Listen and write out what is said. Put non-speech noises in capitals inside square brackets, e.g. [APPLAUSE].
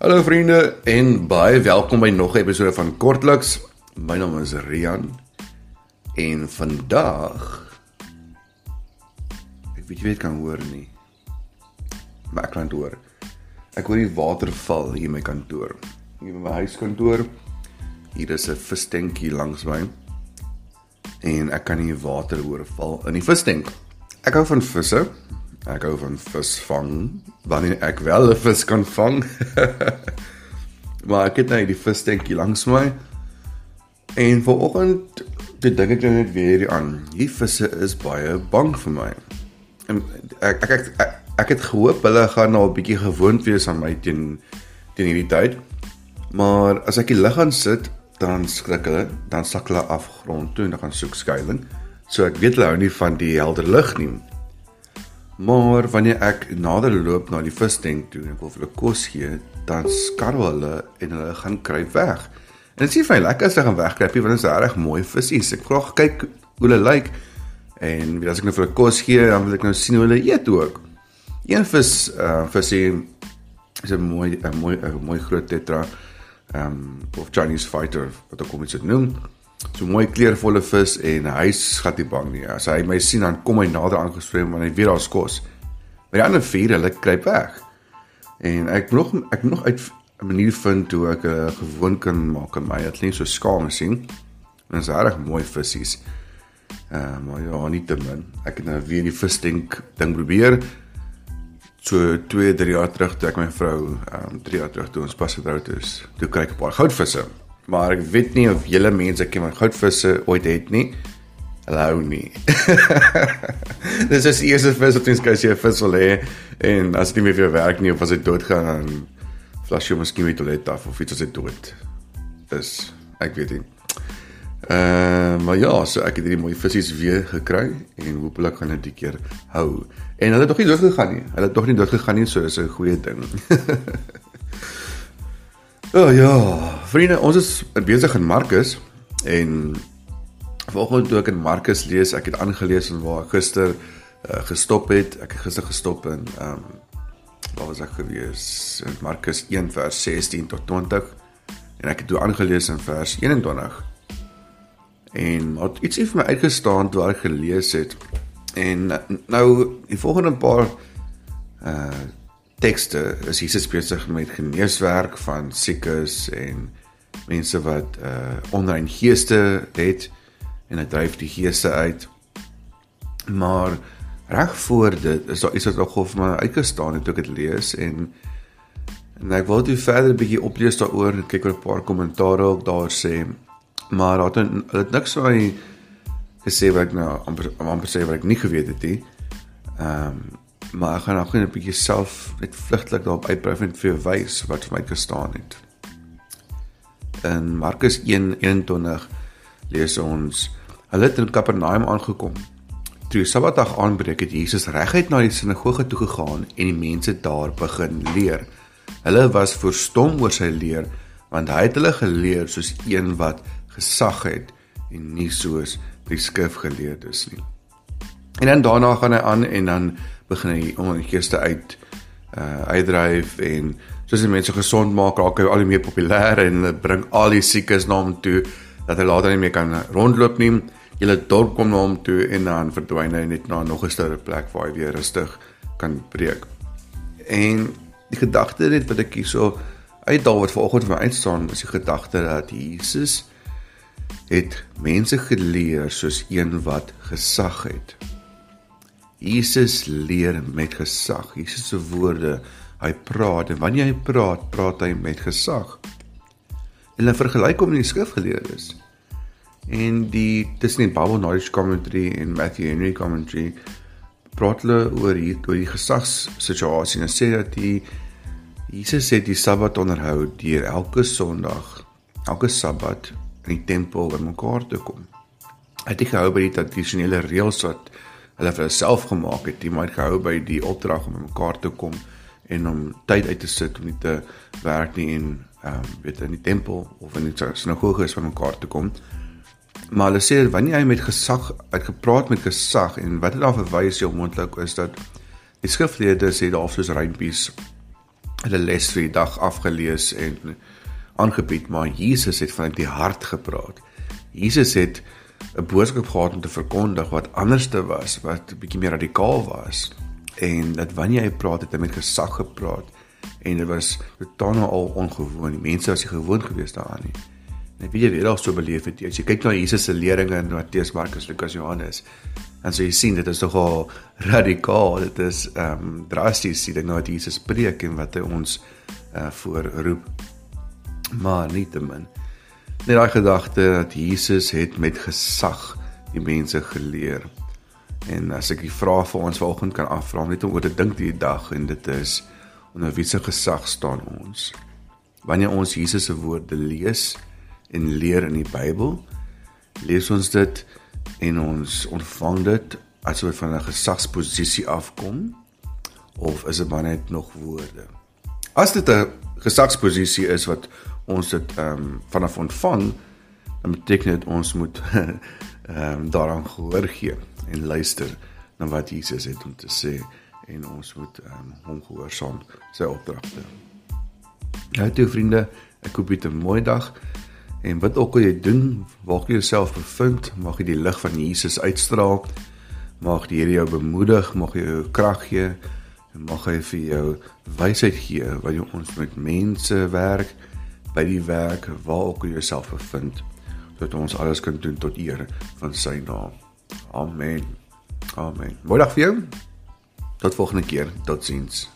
Hallo vriende en baie welkom by nog 'n episode van Kortliks. My naam is Rian en vandag ek weet jy weet kan hoor nie. Maar ek kan hoor. Ek hoor die waterval hier in my kantoor. Hier by my huiskantoor. Hier is 'n visstenkie langs my. En ek kan die water hoor val in die visstenk. Ek hou van visse. Ek hou van visvang wanneer ek wel 'n vis kan vang. [LAUGHS] maar ek het net die visstenkie langs my. En vanoggend dit dink ek net weer aan. Die visse is baie bang vir my. En ek ek ek, ek, ek het gehoop hulle gaan nou 'n bietjie gewoond wees aan my teen teen hierdie tyd. Maar as ek die lig aan sit, dan skrik hulle, dan sak hulle af grond toe en dan gaan soek skuilings. So ek weet hulle hou nie van die helder lig nie. Maar wanneer ek nader loop na die visstenk toe en ek wil vir hulle kos gee, dan skarrel hulle en hulle gaan kruip weg. En dit is nie vir lekker as hulle gaan wegkruip nie, want dit is reg mooi visies. Ek vra kyk hoe hulle lyk. En as ek nou vir hulle kos gee, dan wil ek nou sien hoe hulle eet ook. Een vis uh visie is 'n mooi 'n mooi 'n mooi groot tetra ehm um, of Chinese fighter wat ek kom dit noem so mooi kleurvolle vis en hy skat nie bang nie. As hy my sien dan kom hy nader aangeswem want hy weet daar's kos. Maar die ander vier hulle kruip weg. En ek nog ek nog uit 'n manier vind hoe ek 'n uh, gewoon kan maak aan my atleet so skaam sien. En dit is reg mooi visse. Ehm uh, maar ja, nie te min. Ek het nou weer die visdink ding probeer. So 2, 3 jaar terug toe ek my vrou ehm um, 3 jaar terug toe ons pas getroud is, toe kry ek 'n paar goudvisse maar ek weet nie of julle mense ken my goudvisse ooit het nie. Hulle hou nie. [LAUGHS] Dis is die eerste vis wat ons kry as jy 'n vis wil hê en as dit nie meer vir jou werk nie of as hy doodgaan dan flas jy miskien met toilet af of iets as hy dood. Dis ek weet nie. Ehm uh, maar ja, so ek het hierdie mooi visse weer gekry en hopelik gaan dit die keer hou. En hulle het nog nie dood gegaan nie. Hulle het nog nie dood gegaan nie, so is 'n goeie ding. [LAUGHS] Oh ja, vriende, ons is besig in Markus en vanoggend toe ek in Markus lees, ek het aangelees en waar ek gister uh, gestop het. Ek het gister gestop in ehm um, waar was ek gewees? In Markus 1 vers 16 tot 20 en ek het toe aangelees in vers 21. En wat ietsie vir my uitgestaan toe ek gelees het. En nou die volgende paar uh tekste is Jesus besig met geneeswerk van siekes en mense wat uh onrein geeste het en hy dryf die geeste uit. Maar reg voor dit is daar iets wat nog of my uitgestaan het toe ek dit lees en en ek wil dit verder bietjie oplees daaroor en kyk oor 'n paar kommentaare ook daar sê. Maar daar het hulle niks so hy gesê wat ek nou amper amper sê wat ek nie geweet het nie. Ehm um, maar ek gaan nog net 'n bietjie self net vlugtelik daarop uitbrei en vir jou wys wat vir my gestaan het. In Markus 1:21 lees ons: Hulle het in Kapernaum aangekom. Toe Sabbatdag aanbreek het Jesus reguit na die sinagoge toe gegaan en die mense daar begin leer. Hulle was verstom oor sy leer want hy het hulle geleer soos een wat gesag het en nie soos die skrifgeleerdes nie. En dan daarna gaan hy aan en dan begin hy om die geeste uit uh uitdryf en soos die mense gesond maak, raak hy al hoe meer populêr en bring al die siekes na hom toe dat hy later nie meer kan rondloop nie. Julle dorp kom na hom toe en dan verdwyn hy net na nog 'n sterre plek waar hy weer rustig kan preek. En die gedagte net wat ek hierso uit daar wat vanoggend vir my uitstaan, is die gedagte dat Jesus het mense geleer soos een wat gesag het. Jesus leer met gesag. Jesus se woorde, hy praat en wanneer hy praat, praat hy met gesag. En hulle vergelyk hom met die skrifgeleerdes. En die tussen die Bible Knowledge Commentary en Matthew Henry Commentary praat hulle oor hier oor die gesagssituasie en sê dat die Jesus het die Sabbat onderhou deur elke Sondag, elke Sabbat in die tempel bymekaar te kom. Hy het gehou by die tradisionele reëls wat hulle vir hulself gemaak het, die maar gehou by die opdrag om mekaar te kom en om tyd uit te sit om nie te werk nie en ehm um, weet in die tempel of in die sinagoge is van mekaar te kom. Maar hulle sê wanneer hy met gesag uitgepraat met gesag en wat dit daar verwys jy moontlik is dat die skrifleerders sê daar soos rympies hulle les vir die dag afgelees en aangebied, maar Jesus het vanuit die hart gepraat. Jesus het 'n boodskap gehad om te verkondig wat anderste was, wat 'n bietjie meer radikaal was. En dat wanneer hy praat, het hy met gesag gepraat en dit was totaal al ongewoon. Die mense was nie gewoond geweest daaraan nie. En ek weet jy het al so beleef het. As jy kyk na Jesus se leringe in Matteus, Markus, Lukas, Johannes, en so jy sien dit is nogal radikaal. Dit is ehm um, drasties sien dit nou wat Jesus preek en wat hy ons uh voorroep. Maar nietemin net daai gedagte dat Jesus het met gesag die mense geleer. En as ek die vraag vir ons vanoggend kan afvra net om oor te dink die dag en dit is onder wie se gesag staan ons? Wanneer ons Jesus se woorde lees en leer in die Bybel, lees ons dit en ons ontvang dit asof van 'n gesagsposisie afkom of is dit maar net nog woorde? As dit 'n gesagsposisie is wat ons dit ehm um, vanaf ontvang, dan beteken dit ons moet [LAUGHS] ehm um, daaraan gehoor gee en luister na wat Jesus het om te sê en ons moet ehm um, hom gehoorsaam sy opdragte. Ja, toe vriende, ek hoop jy 'n mooi dag. En wat ook al jy doen, waar jy jouself bevind, mag jy die lig van Jesus uitstraal. Mag die Here jou bemoedig, mag hy jou krag gee en mag hy vir jou wysheid gee wat jy ons met mense werk by die werk waar ook jy jouself bevind dat ons alles kan doen tot eer van sy naam. Amen. Amen. Mooi dag vir jou. Tot volgende keer. Totsiens.